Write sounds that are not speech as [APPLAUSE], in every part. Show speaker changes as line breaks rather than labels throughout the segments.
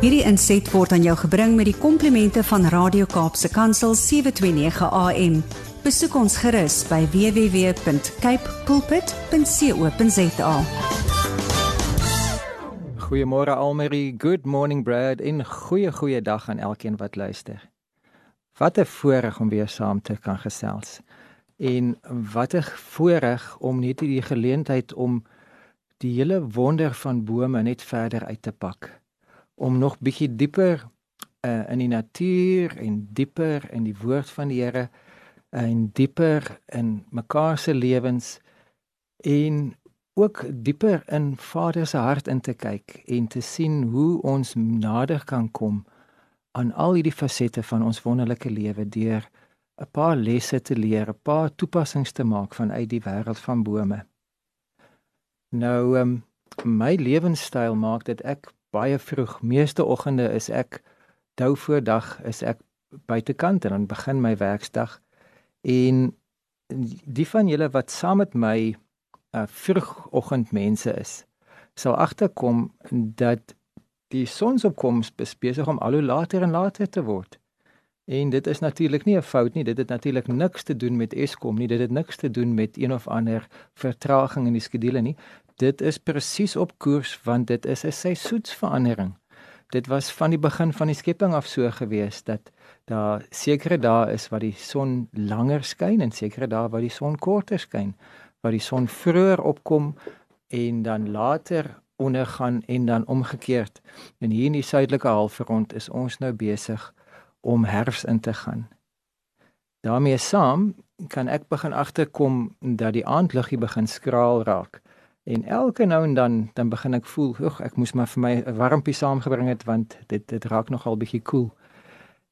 Hierdie inset word aan jou gebring met die komplimente van Radio Kaapse Kansel 729 AM. Besoek ons gerus by www.cape pulpit.co.za.
Goeiemôre Almarie, good morning Brad en goeie goeie dag aan elkeen wat luister. Wat 'n voorreg om weer saam te kan gesels. En wat 'n voorreg om net die geleentheid om die hele wonder van bome net verder uit te pak om nog bietjie dieper uh, in die natuur en dieper in die woord van die Here uh, en dieper in mekaar se lewens en ook dieper in Vader se hart in te kyk en te sien hoe ons nader kan kom aan al hierdie fasette van ons wonderlike lewe deur 'n paar lesse te leer, 'n paar toepassings te maak vanuit die wêreld van bome. Nou um, my lewenstyl maak dit ek baie vroeg. Meeste oggende is ek dou voor dag is ek buitekant en dan begin my werksdag. En die van julle wat saam met my uh, vroegoggendmense is, sal agterkom dat die sonsopkoms besig om al hoe later en later te word. En dit is natuurlik nie 'n fout nie, dit het natuurlik niks te doen met Eskom nie, dit het niks te doen met een of ander vertraging in die skedule nie dit is presies op koers want dit is 'n seisoensverandering. Dit was van die begin van die skepping af so gewees dat daar sekere dae is wat die son langer skyn en sekere dae wat die son korter skyn, waar die son vroeër opkom en dan later ondergaan en dan omgekeerd. En hier in die suidelike halfrond is ons nou besig om herfs in te gaan. daarmee saam kan ek begin agterkom dat die aandliggie begin skraal raak. En elke nou en dan dan begin ek voel, "Ag, ek moes maar vir my 'n warmpie saamgebring het want dit dit raak nogal bietjie koel." Cool.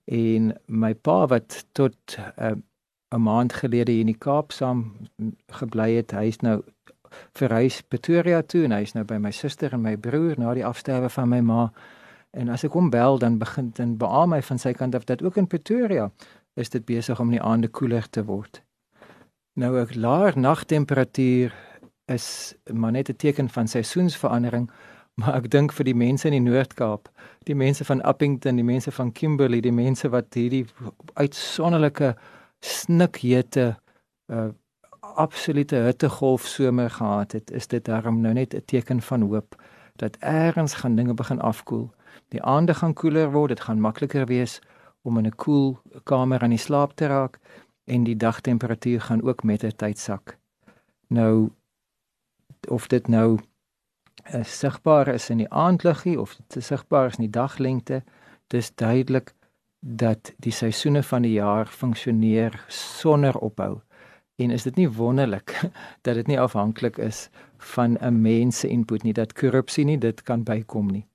En my pa wat tot 'n uh, maand gelede in die Kaap saam gebly het, hy is nou verhuis Pretoria toe en hy is nou by my suster en my broer na die afsterwe van my ma. En as ek hom bel, dan begin dan beamoen my van sy kant af dat ook in Pretoria is dit besig om in die aande koeler te word. Nou 'n laer nagtemperatuur is maar net 'n teken van seisoensverandering, [LAUGHS] maar ek dink vir die mense in die Noord-Kaap, die mense van Appington, die mense van Kimberley, die mense wat hierdie uitsonderlike snikhete uh absolute hittegolf somer gehad het, is dit daarom nou net 'n teken van hoop dat eers gaan dinge begin afkoel. Die aande gaan koeler word, dit gaan makliker wees om in 'n koel kamer aan die slaap te raak en die dagtemperatuur gaan ook met die tyd sak. Nou of dit nou uh, sigbaar is in die aandliggie of dit sigbaar is in die daglengte, dis duidelik dat die seisoene van die jaar funksioneer sonder ophou. En is dit nie wonderlik [LAUGHS] dat dit nie afhanklik is van 'n mens se input nie, dat korrupsie nie dit kan bykom nie.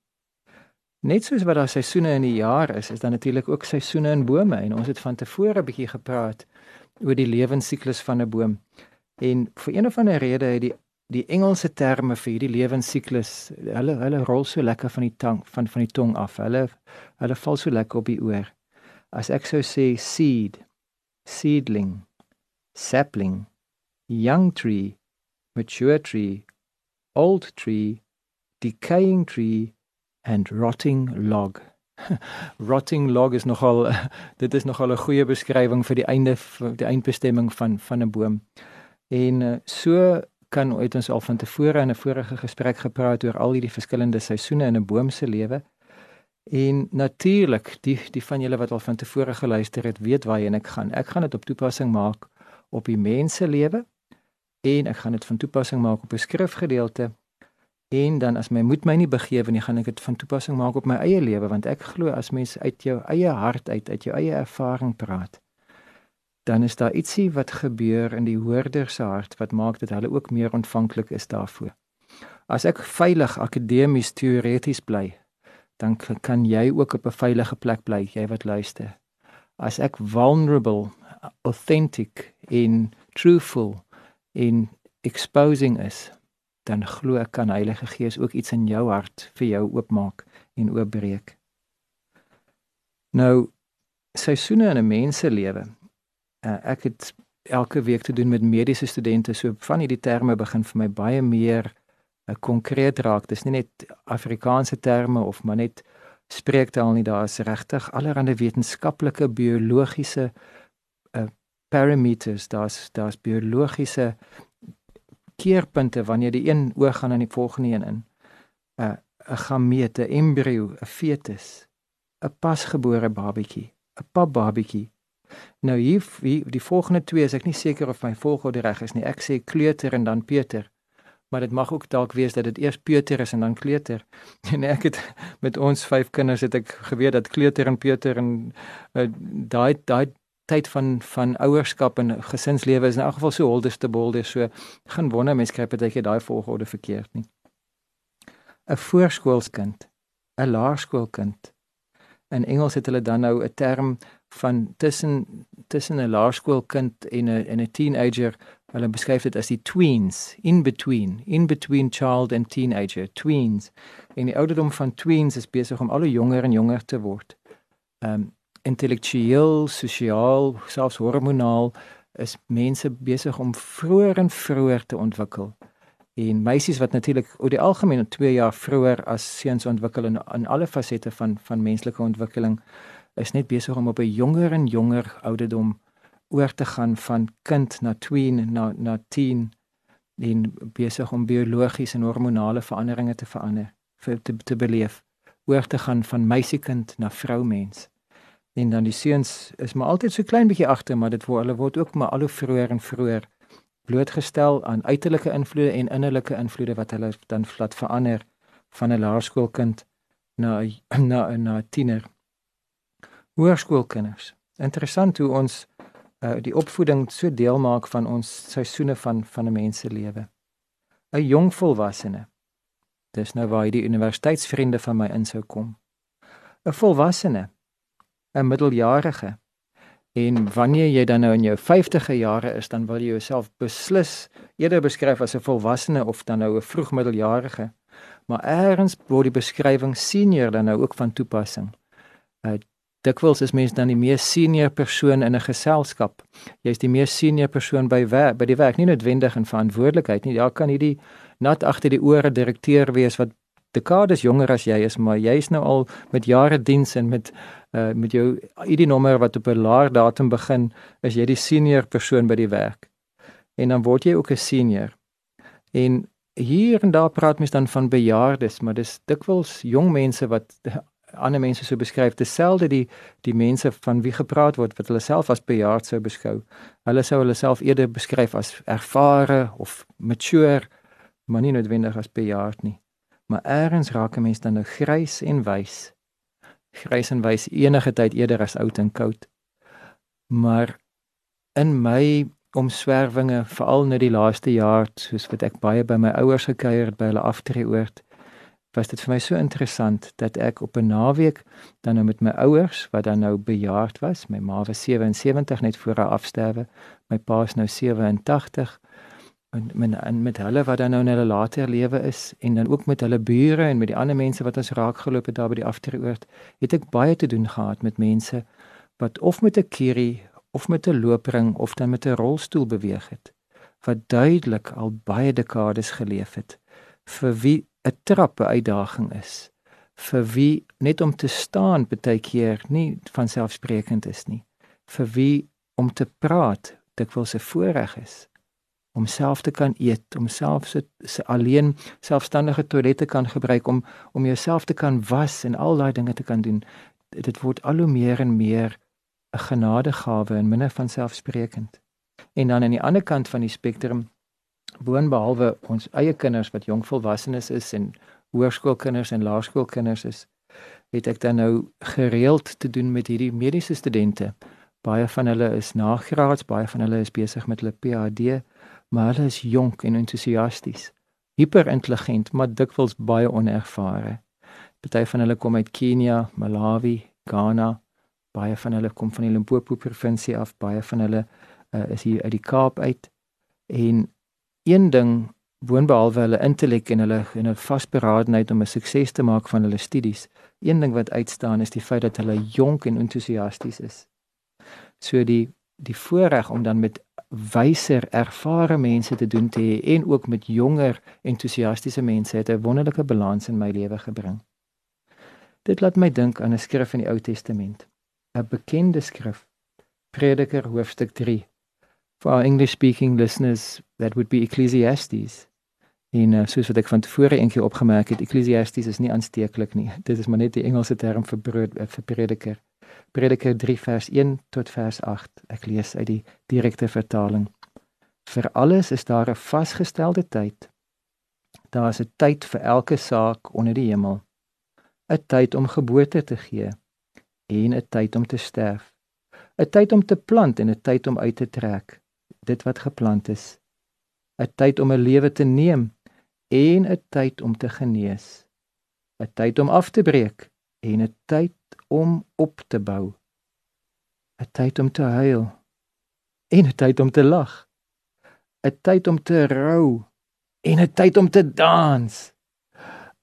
Net soos wat daar seisoene in die jaar is, is daar natuurlik ook seisoene in bome en ons het van tevore 'n bietjie gepraat oor die lewensiklus van 'n boom. En vir een of ander rede het die die Engelse terme vir hierdie lewensiklus, hulle hulle rol so lekker van die tong van van die tong af. Hulle hulle val so lekker op die oor. As ek sou sê seed, seedling, sapling, young tree, mature tree, old tree, decaying tree and rotting log. [LAUGHS] rotting log is nogal [LAUGHS] dit is nogal 'n goeie beskrywing vir die einde die eindbestemming van van 'n boom. En eh, so kan uit ons al van tevore in 'n vorige gesprek gepraat oor al hierdie verskillende seisoene in 'n boom se lewe. En natuurlik, die die van julle wat al van tevore geluister het, weet waarheen ek gaan. Ek gaan dit op toepassing maak op die mense lewe en ek gaan dit van toepassing maak op 'n skrifgedeelte. En dan as my moed my nie begewe nie, gaan ek dit van toepassing maak op my eie lewe want ek glo as mens uit jou eie hart uit, uit jou eie ervaring praat, dan is daar ietsie wat gebeur in die hoorder se hart wat maak dat hulle ook meer ontvanklik is daarvoor. As ek veilig akademies teoreties bly, dan kan jy ook op 'n veilige plek bly, jy wat luister. As ek vulnerable, authentic in truthful in exposing is, dan glo ek kan Heilige Gees ook iets in jou hart vir jou oopmaak en oopbreek. Nou seisoene in 'n mens se lewe uh, ek het elke week te doen met mediese studente so van hierdie terme begin vir my baie meer uh, konkreet raak dis nie net Afrikaanse terme of maar net spreektaal nie. Daar is regtig allerlei wetenskaplike biologiese uh, parameters. Daar's daar's biologiese keerpunte wanneer die een oog gaan aan die volgende een in. 'n uh, 'n gamete, embrio, 'n fetus, 'n pasgebore babatjie, 'n papbabatjie. Nou hier, hier die volgende twee is ek nie seker of my volgorde reg is nie. Ek sê kleuter en dan Peter maar dit mag ook dalk wees dat dit eers Peuter is en dan Kleuter. [LAUGHS] En ek het met ons vyf kinders het ek geweet dat Kleuter en Peuter en uh, daai daai tyd van van ouerskap en gesinslewe is in elk geval so holdest te bolde so gaan wonder mense kry baie keer daai volgorde verkeerd nie. 'n Voorskoolskind, 'n laerskoolkind. In Engels het hulle dan nou 'n term van tussen tussen 'n laerskoolkind en 'n en 'n teenager Hulle beskryf dit as die tweens, in between, in between child and teenager, tweens. En die ouderdom van tweens is besig om al hoe jonger en jonger te word. Um intellektueel, sosiaal, selfs hormonaal is mense besig om vroeër en vroeër te ontwikkel. En meisies wat natuurlik oor die algemeen 2 jaar vroeër as seuns ontwikkel in, in alle fasette van van menslike ontwikkeling is net besig om op 'n jonger en jonger ouderdom oor te gaan van kind na tween na na teen in besig om biologiese en hormonale veranderinge te verander vir te, te beleef oor te gaan van meisiekind na vroumens. En dan die seuns is maar altyd so klein bietjie agter maar dit word hulle word ook maar al hoe vroeër en vroeër blootgestel aan uiterlike invloede en innerlike invloede wat hulle dan laat verander van 'n laerskoolkind na na na tiener hoërskoolkinders interessant hoe ons uh, die opvoeding so deel maak van ons seisoene van van 'n mens se lewe. 'n Jong volwassene. Dis nou waar die universiteitsvriende van my insou kom. 'n Volwassene. 'n Middeljarige. En wanneer jy dan nou in jou 50e jare is, dan wil jy jouself beslis eerder beskryf as 'n volwassene of dan nou 'n vroegmiddeljarige. Maar eers word die beskrywing senior dan nou ook van toepassing. Uh, dikwels is mens dan die mees senior persoon in 'n geselskap. Jy's die mees senior persoon by werk, by die werk, nie noodwendig in verantwoordelikheid nie. Daar kan hierdie nat agter die ore direkteur wees wat dekades jonger as jy is, maar jy's nou al met jare diens en met uh met jou ID nommer wat op 'n laer datum begin, is jy die senior persoon by die werk. En dan word jy ook 'n senior. En hier en daar praat mens dan van bejaardes, maar dis dikwels jong mense wat ander mense so beskryf, dieselfde die die mense van wie gepraat word wat hulle self as bejaard sou beskou. Hulle sou hulle self eerder beskryf as ervare of mature, maar nie noodwendig as bejaard nie. Maar eers raak 'n mens dan nou grys en wys. Grys en wys enige tyd eerder as oud en koud. Maar in my omswervinge, veral nou die laaste jaar, soos wat ek baie by my ouers gekuier het by hulle aftreeoord, was dit vir my so interessant dat ek op 'n naweek dan nou met my ouers wat dan nou bejaard was, my ma was 77 net voor haar afsterwe, my pa is nou 87 en met en met hulle wat dan nou in hulle later lewe is en dan ook met hulle bure en met die ander mense wat ons raak geloop het daar by die aftreeoord, het ek baie te doen gehad met mense wat of met 'n kierie of met 'n loopring of dan met 'n rolstoel beweeg het wat duidelik al baie dekades geleef het vir wie 'n trappe uitdaging is vir wie net om te staan baie keer nie van selfsprekend is nie vir wie om te praat dikwels 'n voorreg is om self te kan eet om self se, se alleen selfstandige toilette kan gebruik om om jouself te kan was en al daai dinge te kan doen. Dit word al hoe meer en meer 'n genadegawe en minder van selfsprekend. En dan aan die ander kant van die spektrum boonbehalwe ons eie kinders wat jong volwassenes is en hoërskoolkinders en laerskoolkinders is, het ek dan nou gereeld te doen met hierdie mediese studente. Baie van hulle is nagraads, baie van hulle is besig met hulle PhD, maar hulle is jonk en entoesiasties. Hiperintelligent, maar dikwels baie onervare. Party van hulle kom uit Kenia, Malawi, Ghana. Baie van hulle kom van die Limpopo provinsie af, baie van hulle uh, is hier uit die Kaap uit. En een ding boonbehalwe hulle intellek en hulle en hulle vasberadenheid om 'n sukses te maak van hulle studies. Een ding wat uitstaan is die feit dat hulle jonk en entoesiasties is. So die die voorreg om dan met wyser, ervare mense te doen te hê en ook met jonger, entoesiastiese mense het 'n wonderlike balans in my lewe gebring. Dit laat my dink aan 'n skrif in die Ou Testament, 'n bekende skrif, Prediker hoofstuk 3. For our English speaking listeners, that would be Ecclesiastes. En uh, soos wat ek van tevore eendag opgemerk het, Ecclesiastes is nie aansteeklik nie. [LAUGHS] Dit is maar net die Engelse term vir brood uh, vir prediker. Prediker 3 vers 1 tot vers 8. Ek lees uit die direkte vertaling. Vir alles is daar 'n vasgestelde tyd. Daar is 'n tyd vir elke saak onder die hemel. 'n Tyd om geboorte te gee en 'n tyd om te sterf. 'n Tyd om te plant en 'n tyd om uit te trek, dit wat geplant is. 'n Tyd om 'n lewe te neem en 'n tyd om te genees. 'n Tyd om af te breek en 'n tyd om op te bou. 'n Tyd om te huil en 'n tyd om te lag. 'n Tyd om te rou en 'n tyd om te dans.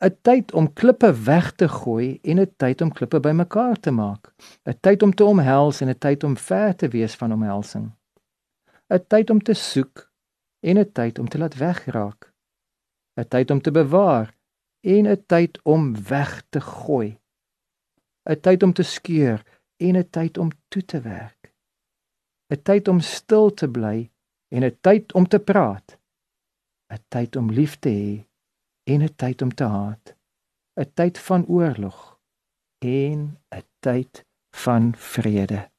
'n Tyd om klippe weg te gooi en 'n tyd om klippe bymekaar te maak. 'n Tyd om te omhels en 'n tyd om ver te wees van omhelsing. 'n Tyd om te soek en 'n tyd om te laat wegraak. 'n tyd om te bewaar en 'n tyd om weg te gooi. 'n tyd om te skeur en 'n tyd om toe te werk. 'n tyd om stil te bly en 'n tyd om te praat. 'n tyd om lief te hê en 'n tyd om te haat. 'n tyd van oorlog en 'n tyd van vrede.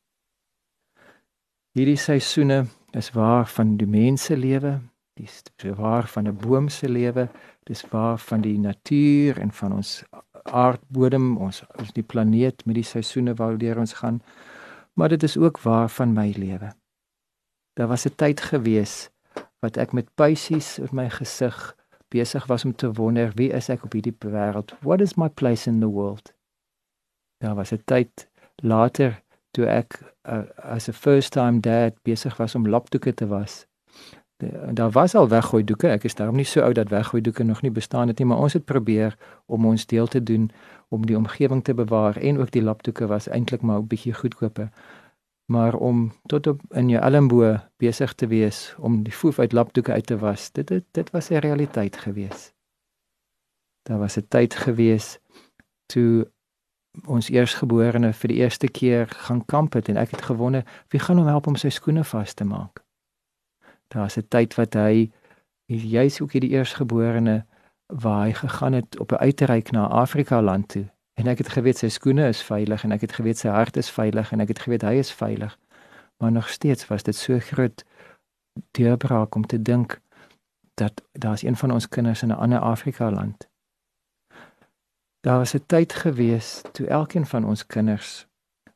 Hierdie seisoene is waar van die mense lewe dis waar van 'n boom se lewe, dis waar van die natuur en van ons aardbodem, ons ons die planeet met die seisoene waardeur ons gaan. Maar dit is ook waar van my lewe. Daar was 'n tyd gewees wat ek met pysies op my gesig besig was om te wonder wie is ek op hierdie wêreld? What is my place in the world? Daar was 'n tyd later toe ek uh, as a first time dad besig was om lapdoeke te was daar was al weggooi doeke. Ek is daarom nie so oud dat weggooi doeke nog nie bestaan het nie, maar ons het probeer om ons deel te doen om die omgewing te bewaar en ook die lapdoeke was eintlik maar 'n bietjie goedkoper. Maar om tot op in jou elmbo besig te wees om die voef uit lapdoeke uit te was, dit dit, dit was 'n realiteit gewees. Daar was 'n tyd gewees toe ons eersgeborene vir die eerste keer gaan kamp het en ek het gewonder wie gaan hom help om sy skoene vas te maak. Daar's 'n tyd wat hy jy's ook hierdie eersgeborene waar hy gegaan het op 'n uitreik na Afrika land toe en ek het geweet sy skoene is veilig en ek het geweet sy hart is veilig en ek het geweet hy is veilig. Maar nog steeds was dit so groot deurbraak om te dink dat daar's een van ons kinders in 'n ander Afrika land. Daar was 'n tyd gewees toe elkeen van ons kinders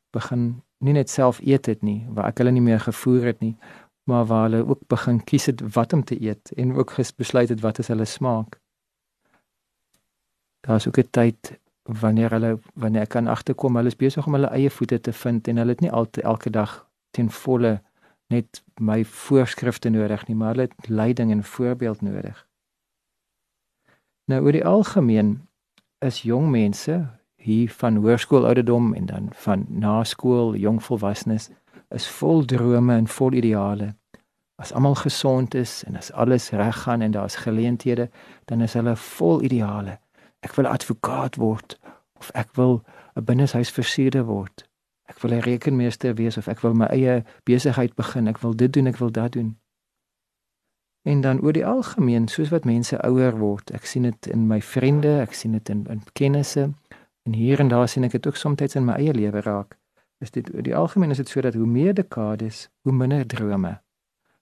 begin nie net self eet het nie, waar ek hulle nie meer gevoer het nie, maar waar hulle ook begin kies het wat om te eet en ook besluit het wat is hulle smaak. Daar's ook 'n tyd wanneer hulle wanneer ek kan agterkom hulle is besig om hulle eie voete te vind en hulle het nie altyd elke dag ten volle net my voorskrifte nodig nie, maar hulle het leiding en voorbeeld nodig. Nou oor die algemeen is jong mense hier van hoërskool ouderdom en dan van naskool, jong volwassenes is vol drome en vol ideale. As almal gesond is en as alles reg gaan en daar's geleenthede, dan is hulle vol ideale. Ek wil advokaat word of ek wil 'n binneshuisversierder word. Ek wil 'n rekenmeester wees of ek wil my eie besigheid begin. Ek wil dit doen, ek wil dat doen. En dan oor die algemeen, soos wat mense ouer word, ek sien dit in my vriende, ek sien dit in in kennisse en hier en daar sien ek dit ook soms in my eie lewe raak is dit die algemeen is dit sodat hoe meer dekades, hoe minder drome.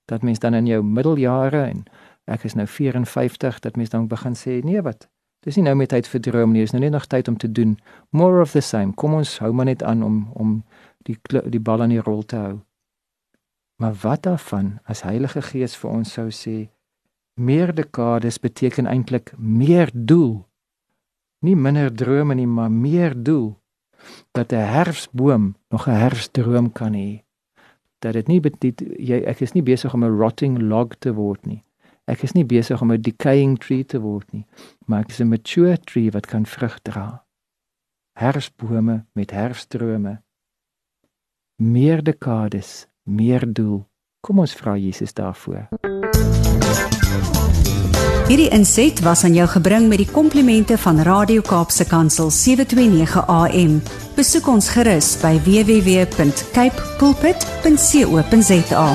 Dat mens dan in jou middeljare en ek is nou 54 dat mens dan begin sê nee wat. Dis nie nou meer tyd vir droom nie, is nou net nog tyd om te doen. More of the same. Kom ons hou maar net aan om om die die bal aan die rol te hou. Maar wat daarvan as Heilige Gees vir ons sou sê meer dekades beteken eintlik meer doel. Nie minder drome nie, maar meer doel dat 'n herfsboom nog 'n herfsdroom kan hê. Dat dit nie beteken jy ek is nie besig om 'n rotting log te word nie. Ek is nie besig om 'n decaying tree te word nie, maar ek is 'n mature tree wat kan vrug dra. Herfsbome met herfsdrome. Meer dekades, meer doel. Kom ons vra Jesus daarvoor.
Hierdie inset was aan jou gebring met die komplimente van Radio Kaapse Kansel 729 AM. Besoek ons gerus by www.cape pulpit.co.za.